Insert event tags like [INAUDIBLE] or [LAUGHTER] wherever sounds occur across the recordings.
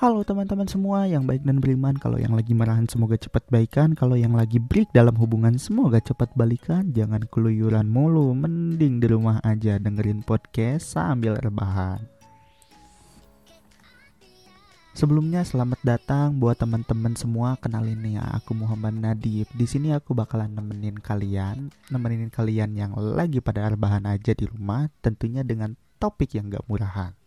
Halo teman-teman semua yang baik dan beriman Kalau yang lagi marahan semoga cepat baikan Kalau yang lagi break dalam hubungan semoga cepat balikan Jangan keluyuran mulu Mending di rumah aja dengerin podcast sambil rebahan Sebelumnya selamat datang buat teman-teman semua kenalin ya aku Muhammad Nadif. Di sini aku bakalan nemenin kalian, nemenin kalian yang lagi pada rebahan aja di rumah, tentunya dengan topik yang gak murahan.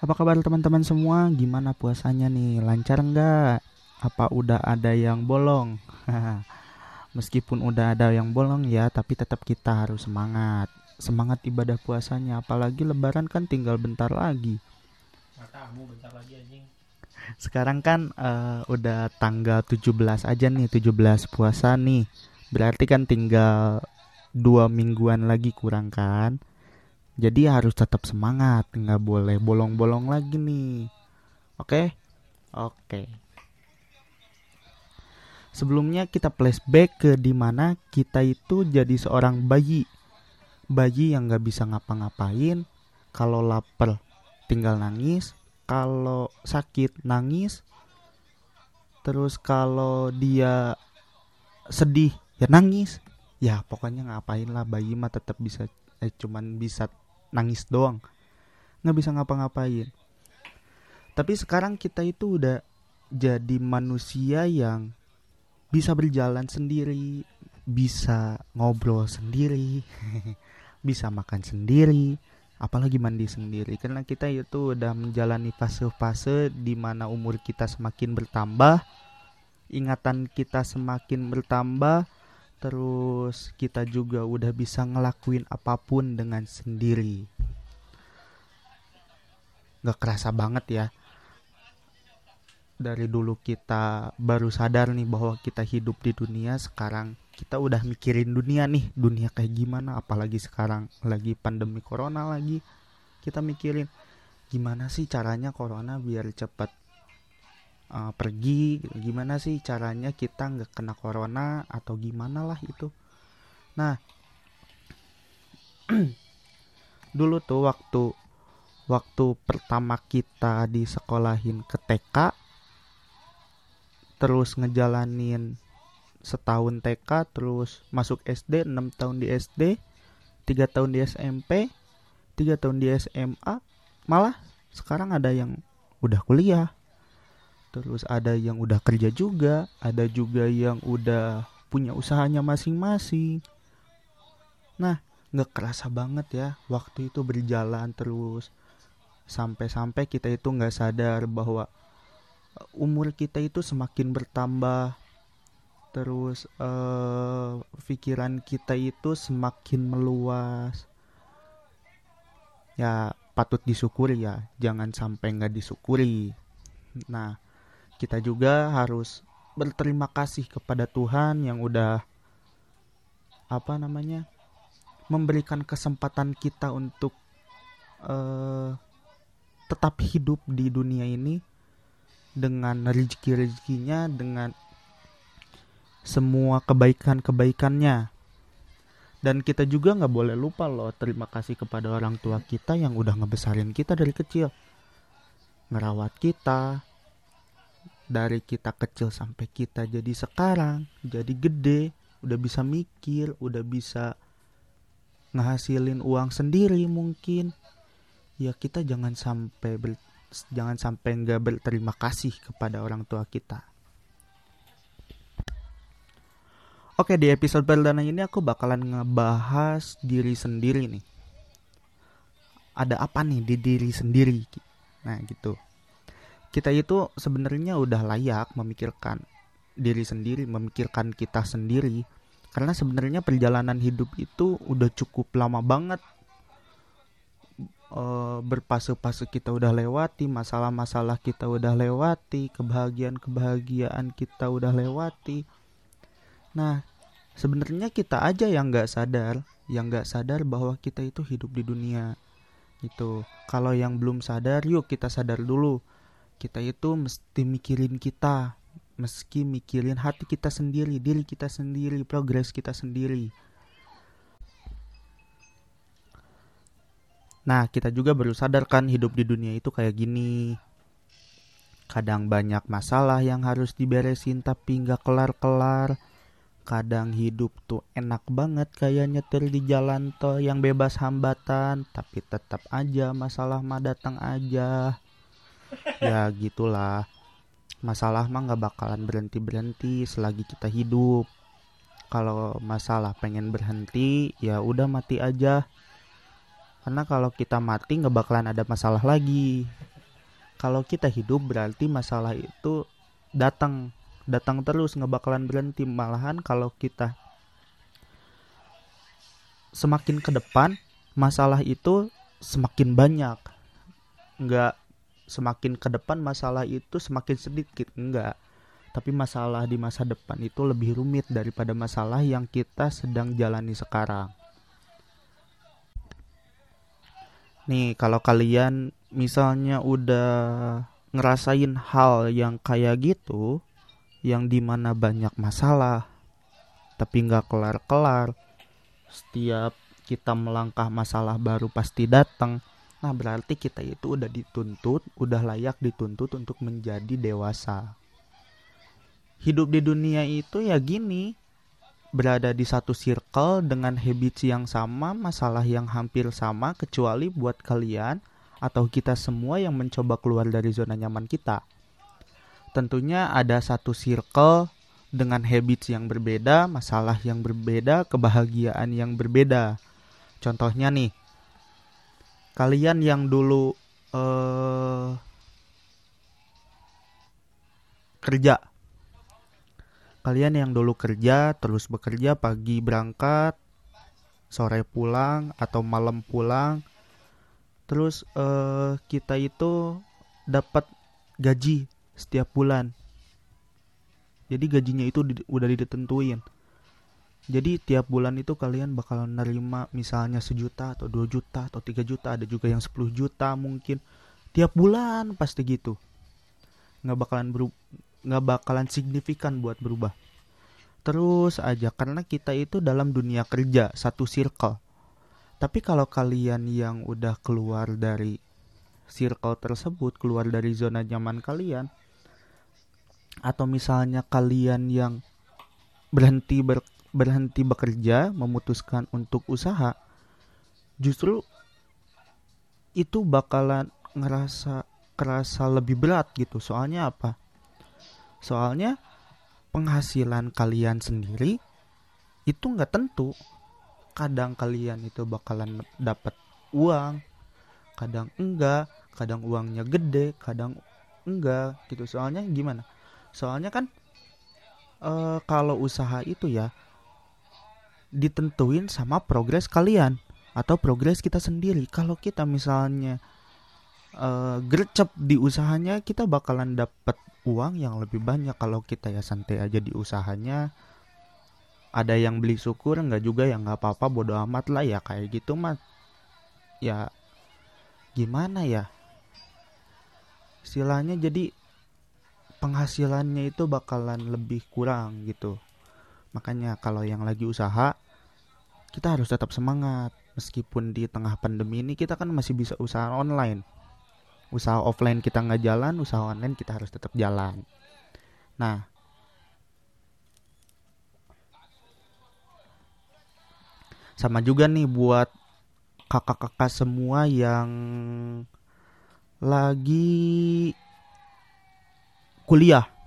Apa kabar teman-teman semua? Gimana puasanya nih? Lancar nggak? Apa udah ada yang bolong? [LAUGHS] Meskipun udah ada yang bolong ya, tapi tetap kita harus semangat. Semangat ibadah puasanya, apalagi lebaran kan tinggal bentar lagi. Matamu bentar lagi anjing. Sekarang kan uh, udah tanggal 17 aja nih, 17 puasa nih. Berarti kan tinggal dua mingguan lagi kurang kan? Jadi harus tetap semangat, nggak boleh bolong-bolong lagi nih. Oke? Oke. Sebelumnya kita flashback ke di mana kita itu jadi seorang bayi. Bayi yang nggak bisa ngapa-ngapain. Kalau lapar tinggal nangis. Kalau sakit nangis. Terus kalau dia sedih ya nangis. Ya pokoknya ngapain lah bayi mah tetap bisa eh, cuman bisa nangis doang. Nggak bisa ngapa-ngapain. Tapi sekarang kita itu udah jadi manusia yang bisa berjalan sendiri bisa ngobrol sendiri [LAUGHS] bisa makan sendiri apalagi mandi sendiri. Karena kita itu udah menjalani fase-fase di mana umur kita semakin bertambah ingatan kita semakin bertambah terus kita juga udah bisa ngelakuin apa pun dengan sendiri. Gak kerasa banget ya. Dari dulu kita baru sadar nih bahwa kita hidup di dunia sekarang kita udah mikirin dunia nih. Dunia kayak gimana apalagi sekarang lagi pandemi corona lagi. Kita mikirin gimana sih caranya corona biar cepet uh, pergi gimana sih caranya kita nggak kena corona atau gimana lah itu. Nah [CLEARS THROAT] dulu tuh waktu waktu pertama kita di sekolahin ke TK terus ngejalanin setahun TK terus masuk SD 6 tahun di SD 3 tahun di SMP 3 tahun di SMA malah sekarang ada yang udah kuliah terus ada yang udah kerja juga ada juga yang udah punya usahanya masing-masing. Nah nggak kerasa banget ya waktu itu berjalan terus. Sampai-sampai kita itu nggak sadar bahwa uh, umur kita itu semakin bertambah. Terus uh, pikiran kita itu semakin meluas. Ya patut disyukuri ya jangan sampai nggak disyukuri. Nah kita juga harus berterima kasih kepada Tuhan yang udah apa namanya memberikan kesempatan kita untuk uh, tetap hidup di dunia ini dengan rezeki-rezekinya dengan semua kebaikan-kebaikannya. Dan kita juga nggak boleh lupa loh terima kasih kepada orang tua kita yang udah ngebesarin kita dari kecil. Ngerawat kita dari kita kecil sampai kita jadi sekarang jadi gede udah bisa mikir udah bisa ngehasilin uang sendiri mungkin. Ya kita jangan sampai ber, jangan sampai nggak berterima kasih kepada orang tua kita. Oke di episode perdana ini aku bakalan ngebahas diri sendiri nih. Ada apa nih di diri sendiri? Nah gitu kita itu sebenarnya udah layak memikirkan diri sendiri, memikirkan kita sendiri. Karena sebenarnya perjalanan hidup itu udah cukup lama banget. E, berpasu-pasu kita udah lewati, masalah-masalah kita udah lewati, kebahagiaan-kebahagiaan kita udah lewati. Nah, sebenarnya kita aja yang nggak sadar, yang nggak sadar bahwa kita itu hidup di dunia. Itu. Kalau yang belum sadar, yuk kita sadar dulu kita itu mesti mikirin kita meski mikirin hati kita sendiri diri kita sendiri progres kita sendiri Nah, kita juga baru sadar kan hidup di dunia itu kayak gini. Kadang banyak masalah yang harus diberesin tapi nggak kelar-kelar. Kadang hidup tuh enak banget kayak nyetir di jalan tol yang bebas hambatan, tapi tetap aja masalah mah datang aja. Ya gitulah. Masalah mah nggak bakalan berhenti-berhenti selagi kita hidup. Kalau masalah pengen berhenti, ya udah mati aja. Karena kalau kita mati nggak bakalan ada masalah lagi. Kalau kita hidup berarti masalah itu datang datang terus nggak bakalan berhenti malahan kalau kita semakin ke depan masalah itu semakin banyak nggak semakin ke depan masalah itu semakin sedikit. Enggak. Tapi masalah di masa depan itu lebih rumit daripada masalah yang kita sedang jalani sekarang. Nih kalau kalian misalnya udah ngerasain hal yang kayak gitu yang di mana banyak masalah tapi nggak kelar-kelar setiap kita melangkah masalah baru pasti datang nah berarti kita itu udah dituntut udah layak dituntut untuk menjadi dewasa hidup di dunia itu ya gini berada di satu circle dengan habits yang sama masalah yang hampir sama kecuali buat kalian atau kita semua yang mencoba keluar dari zona nyaman kita. Tentunya ada satu circle dengan habits yang berbeda, masalah yang berbeda, kebahagiaan yang berbeda. Contohnya nih, kalian yang dulu uh, kerja, kalian yang dulu kerja terus bekerja pagi berangkat, sore pulang atau malam pulang, terus uh, kita itu dapat gaji setiap bulan. Jadi gajinya itu di, udah ditentuin jadi tiap bulan itu kalian bakal nerima misalnya sejuta atau dua juta atau tiga juta ada juga yang 10 juta mungkin. Tiap bulan pasti gitu. Nggak bakalan beru nggak bakalan signifikan buat berubah. Terus aja karena kita itu dalam dunia kerja satu circle. Tapi kalau kalian yang udah keluar dari circle tersebut, keluar dari zona nyaman kalian, atau misalnya kalian yang berhenti ber, berhenti bekerja, memutuskan untuk usaha, justru itu bakalan ngerasa kerasa lebih berat gitu. Soalnya apa? Soalnya penghasilan kalian sendiri itu nggak tentu kadang kalian itu bakalan dapat uang kadang enggak kadang uangnya gede kadang enggak gitu soalnya gimana soalnya kan e, kalau usaha itu ya ditentuin sama progres kalian atau progres kita sendiri. Kalau kita misalnya e, gercep di usahanya kita bakalan dapat uang yang lebih banyak. Kalau kita ya santai aja di usahanya ada yang beli syukur nggak juga ya nggak apa-apa bodo amat lah ya kayak gitu mah. Ya gimana ya? Istilahnya jadi penghasilannya itu bakalan lebih kurang gitu makanya kalau yang lagi usaha kita harus tetap semangat. Meskipun di tengah pandemi ini kita kan masih bisa usaha online. Usaha offline kita nggak jalan usaha online kita harus tetap jalan. Nah sama juga nih buat kakak-kakak semua yang lagi kuliah.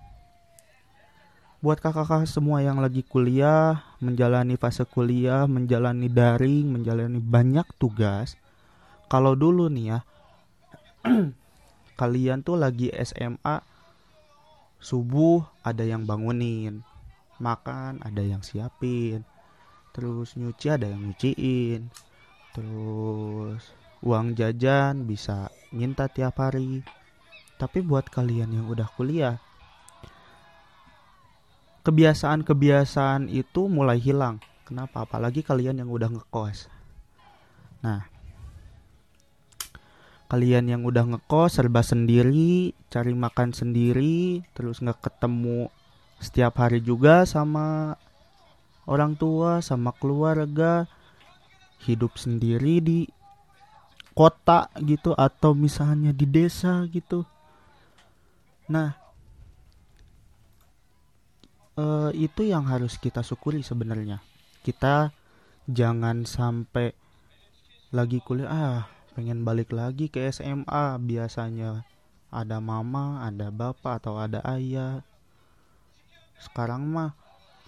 Buat kakak-kakak semua yang lagi kuliah, menjalani fase kuliah, menjalani daring, menjalani banyak tugas. Kalau dulu nih ya, [CLEARS THROAT] kalian tuh lagi SMA, subuh ada yang bangunin, makan ada yang siapin, terus nyuci ada yang nyuciin terus uang jajan bisa minta tiap hari tapi buat kalian yang udah kuliah kebiasaan-kebiasaan itu mulai hilang. Kenapa? Apalagi kalian yang udah ngekos. Nah kalian yang udah ngekos serba sendiri cari makan sendiri terus nggak ketemu setiap hari juga sama orang tua sama keluarga hidup sendiri di kota gitu atau misalnya di desa gitu. Nah eh, itu yang harus kita syukuri sebenarnya. Kita jangan sampai lagi kuliah ah pengen balik lagi ke SMA biasanya ada mama ada bapak atau ada ayah. Sekarang mah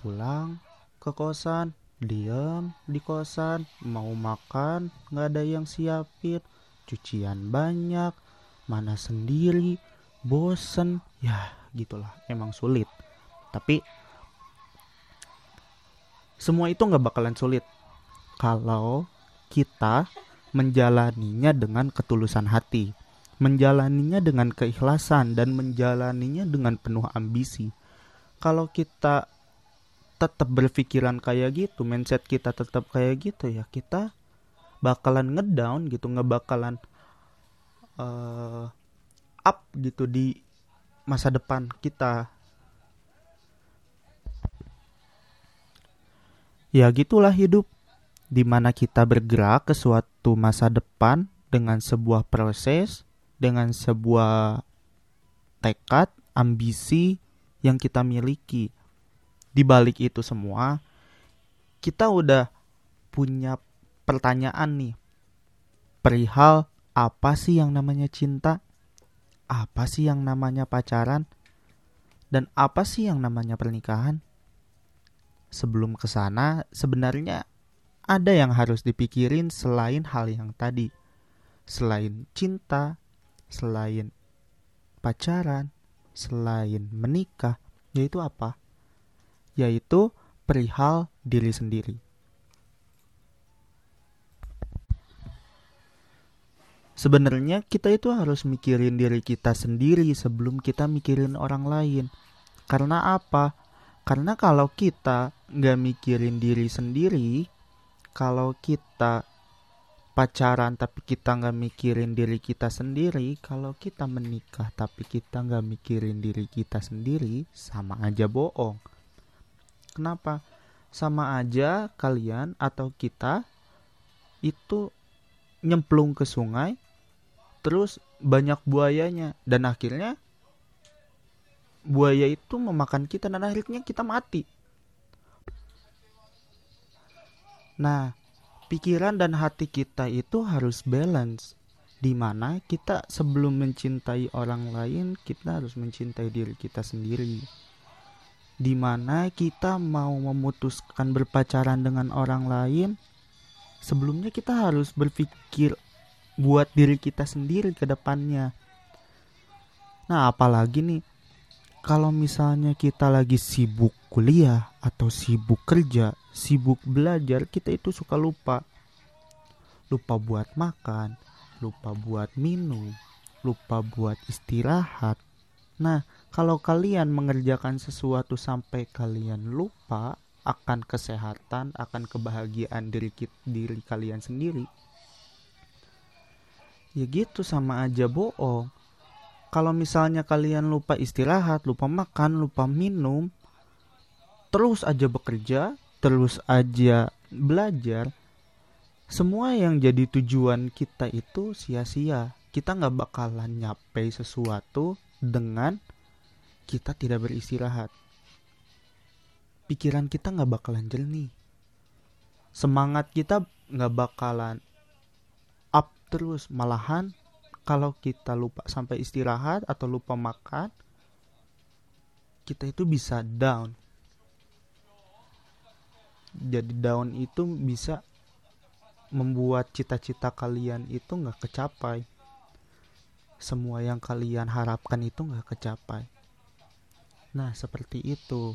pulang ke kosan diam di kosan mau makan nggak ada yang siapin. Cucian banyak mana sendiri bosen. Ya gitulah emang sulit. Tapi semua itu nggak bakalan sulit kalau kita menjalaninya dengan ketulusan hati menjalaninya dengan keikhlasan dan menjalaninya dengan penuh ambisi. Kalau kita tetap berpikiran kayak gitu, mindset kita tetap kayak gitu ya, kita bakalan ngedown gitu, nggak bakalan uh, up gitu di masa depan kita. Ya gitulah hidup di mana kita bergerak ke suatu masa depan dengan sebuah proses dengan sebuah tekad, ambisi yang kita miliki. Di balik itu semua, kita udah punya pertanyaan nih. Perihal apa sih yang namanya cinta? Apa sih yang namanya pacaran? Dan apa sih yang namanya pernikahan? Sebelum ke sana, sebenarnya ada yang harus dipikirin selain hal yang tadi. Selain cinta, selain pacaran, selain menikah, yaitu apa? Yaitu perihal diri sendiri. Sebenarnya kita itu harus mikirin diri kita sendiri sebelum kita mikirin orang lain. Karena apa? Karena kalau kita nggak mikirin diri sendiri, kalau kita pacaran tapi kita nggak mikirin diri kita sendiri kalau kita menikah tapi kita nggak mikirin diri kita sendiri sama aja bohong. Kenapa? Sama aja kalian atau kita itu nyemplung ke sungai terus banyak buayanya dan akhirnya buaya itu memakan kita dan akhirnya kita mati. Nah pikiran dan hati kita itu harus balance di mana kita sebelum mencintai orang lain kita harus mencintai diri kita sendiri. Di mana kita mau memutuskan berpacaran dengan orang lain sebelumnya kita harus berpikir buat diri kita sendiri ke depannya. Nah apalagi nih kalau misalnya kita lagi sibuk kuliah atau sibuk kerja, sibuk belajar, kita itu suka lupa. Lupa buat makan, lupa buat minum, lupa buat istirahat. Nah, kalau kalian mengerjakan sesuatu sampai kalian lupa akan kesehatan, akan kebahagiaan diri diri kalian sendiri, ya gitu sama aja bohong kalau misalnya kalian lupa istirahat, lupa makan, lupa minum, terus aja bekerja, terus aja belajar, semua yang jadi tujuan kita itu sia-sia. Kita nggak bakalan nyapai sesuatu dengan kita tidak beristirahat. Pikiran kita nggak bakalan jernih. Semangat kita nggak bakalan up terus, malahan kalau kita lupa sampai istirahat atau lupa makan kita itu bisa down. Jadi down itu bisa membuat cita-cita kalian itu nggak kecapai. Semua yang kalian harapkan itu nggak kecapai. Nah seperti itu.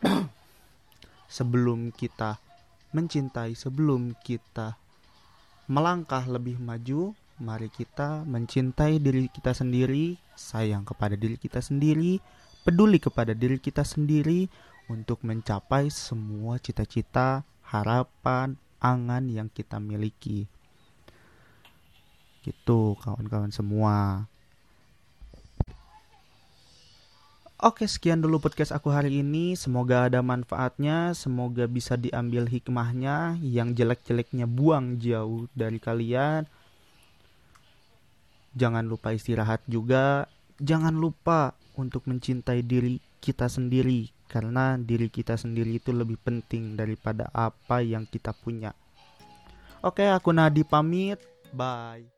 [CLEARS THROAT] Sebelum kita mencintai sebelum kita melangkah lebih maju Mari kita mencintai diri kita sendiri, sayang kepada diri kita sendiri, peduli kepada diri kita sendiri untuk mencapai semua cita-cita, harapan, angan yang kita miliki. Gitu, kawan-kawan semua. Oke, sekian dulu podcast aku hari ini. Semoga ada manfaatnya, semoga bisa diambil hikmahnya. Yang jelek-jeleknya buang jauh dari kalian. Jangan lupa istirahat juga. Jangan lupa untuk mencintai diri kita sendiri karena diri kita sendiri itu lebih penting daripada apa yang kita punya. Oke, aku Nadi pamit. Bye.